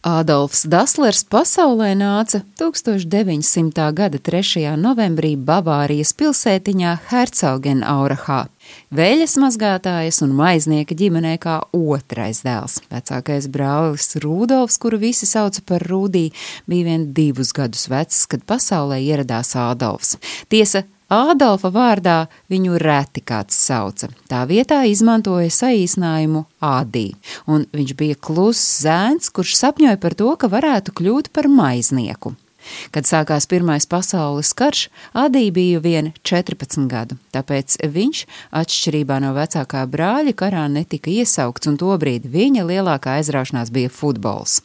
Ādolfs Daslers pasaulē nāca 1900. gada 3. novembrī Bavārijas pilsētiņā Hercogenaurahā. Vēļas mazgātājas un maiznieka ģimenē kā otrais dēls. Vecākais brālis Rudolfs, kuru visi sauca par Rūdī, bija vien divus gadus vecs, kad pasaulē ieradās Ādolfs. Tiesa, Ādolfa vārdā viņu reti kāds sauca. Tā vietā izmantoja saīsinājumu Ādī, un viņš bija kluss zēns, kurš sapņoja par to, ka varētu kļūt par maiznieku. Kad sākās Pirmais pasaules karš, Adī bija vien 14 gadu, tāpēc viņš, atšķirībā no vecākā brāļa, karā netika iesaukts, un tobrīd viņa lielākā aizraušanās bija futbols.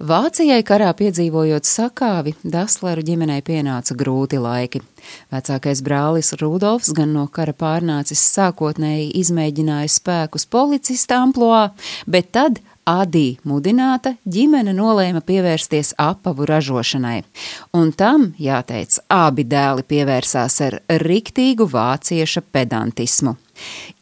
Vācijai karā piedzīvojot sakāvi, Dasleru ģimenei pienāca grūti laiki. Vecākais brālis Rudolfs gan no kara pārnācis sākotnēji izmēģināja spēkus policista amploā, bet tad Adī mudināta, ģimene nolēma pievērsties apavu ražošanai, un tam, jāteic, abi dēli pievērsās ar riktīgu vācieša pedantismu.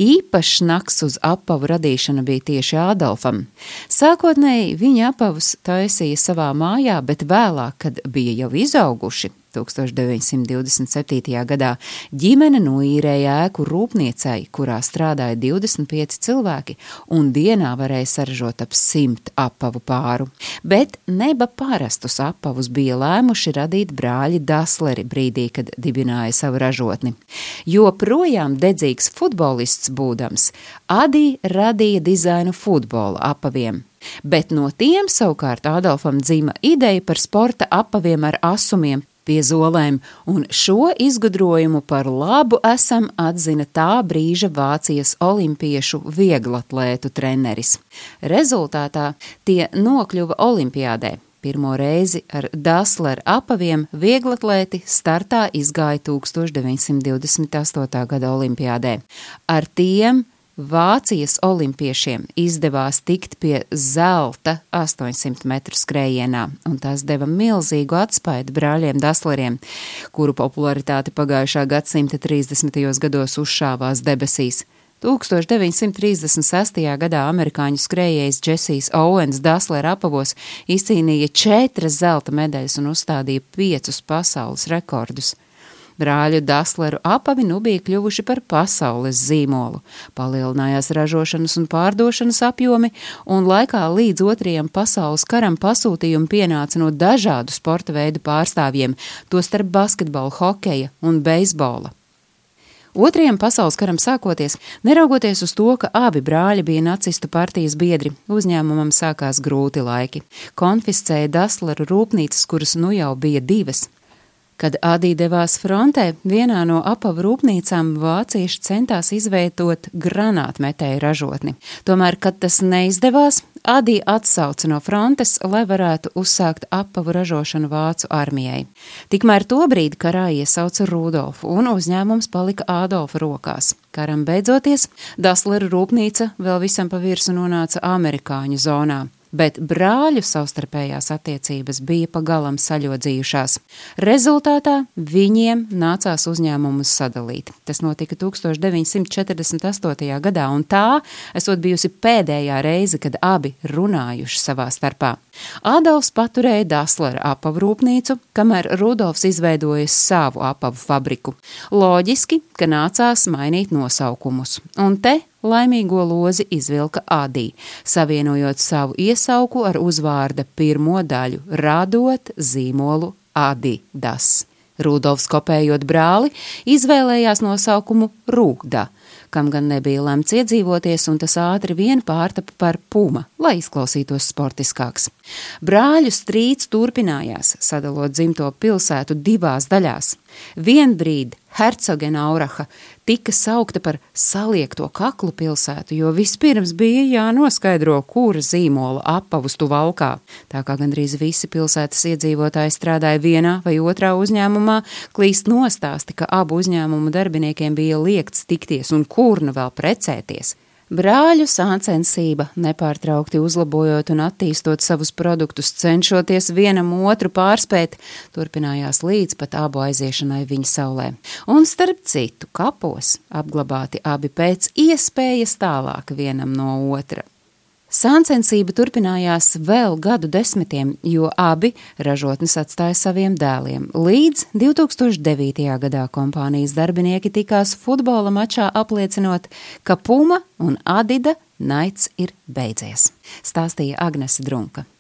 Īpašs naks uz apavu radīšanu bija tieši Ādolfam. Sākotnēji viņa apavus taisīja savā mājā, bet vēlāk, kad bija jau izauguši, 1927. gadā ģimene noīrēja ēku rūpniecai, kurā strādāja 25 cilvēki, un dienā varēja saražot ap simt apavu pāru. Bet neba parastus apavus bija lēmuši radīt brāļi Dasleri brīdī, kad dibināja savu ražotni. Jo projām dedzīgs futbolists būdams, Adī radīja dizainu futbola apaviem. Bet no tiem savukārt Adolfam dzima ideja par sporta apaviem ar asumiem, pie zolēm, un šo izgudrojumu par labu esam atzina tā brīža Vācijas olimpiešu vieglatlētu treneris. Rezultātā tie nokļuva olimpiādē. Pirmo reizi ar Dasleru apaviem vieglatlēti startā izgāja 1928. gada olimpiādē. Ar tiem Vācijas olimpiešiem izdevās tikt pie zelta 800 metru skrējienā, un tas deva milzīgu atspaidu brāļiem Dasleriem, kuru popularitāte pagājušā gadsimta 30. gados uzšāvās debesīs. 1936. gadā amerikāņu skrejējs Džesijs Owens Daslera apavos izcīnīja četras zelta medaļas un uzstādīja piecus pasaules rekordus. Brāļu Dasleru apavi nu bija kļuvuši par pasaules zīmolu. Palielinājās ražošanas un pārdošanas apjomi, un laikā līdz otrajam pasaules karam pasūtījumi pienāca no dažādu sporta veidu pārstāvjiem, tostarp basketbola, hokeja un beisbola. Otrajam pasaules karam sākoties, neraugoties uz to, ka abi brāļi bija nacistu partijas biedri, uzņēmumam sākās grūti laiki. Konfiscēja Dasleru rūpnīcas, kuras nu jau bija divas. Kad Adī devās frontē, vienā no apavu rūpnīcām vācieši centās izveidot granātmetēju ražotni. Tomēr, kad tas neizdevās, Adī atsauca no frontes, lai varētu uzsākt apavu ražošanu vācu armijai. Tikmēr tobrīd karā iesauca Rudolfu, un uzņēmums palika Ādolfa rokās. Karam beidzoties, Dasleru rūpnīca vēl visam pa virsu nonāca amerikāņu zonā bet brāļu savstarpējās attiecības bija pagalam saļodzījušās. Rezultātā viņiem nācās uzņēmumus sadalīt. Tas notika 1948. gadā, un tā esot bijusi pēdējā reize, kad abi runājuši savā starpā. Ādams paturēja Daslera apavu rūpnīcu, kamēr Rudolfs izveidoja savu apavu fabriku. Loģiski, ka nācās mainīt nosaukumus, un te Laimīgo lozi izvilka Adī, savienojot savu iesauku ar uzvārda pirmo daļu, radot zīmolu Adidas. Rudolfs kopējot brāli, izvēlējās nosaukumu Rūgda, kam gan nebija lemts iedzīvoties, un tas ātri vien pārtapa par puma, lai izklausītos sportiskāks. Brāļu strīds turpinājās, sadalot dzimto pilsētu divās daļās. Vienbrīd Hercogenauraha tika saukta par saliekto kaklu pilsētu, jo vispirms bija jānoskaidro, kura zīmola apavus tu valkā. Tā kā gandrīz visi pilsētas iedzīvotāji strādāja vienā vai otrā uzņēmumā, klīst nostāsti, ka abu uzņēmumu darbiniekiem bija liekts tikties un kur nu vēl precēties. Brāļu sāncensība, nepārtraukti uzlabojot un attīstot savus produktus, cenšoties vienam otru pārspēt, turpinājās līdz pat abu aiziešanai viņa saulē. Un starp citu, kapos apglabāti abi pēc iespējas tālāk vienam no otra. Sāncensība turpinājās vēl gadu desmitiem, jo abi ražotnes atstāja saviem dēliem. Līdz 2009. gadā kompānijas darbinieki tikās futbola mačā apliecinot, ka Puma un Adida naids ir beidzies, stāstīja Agnese Drunka.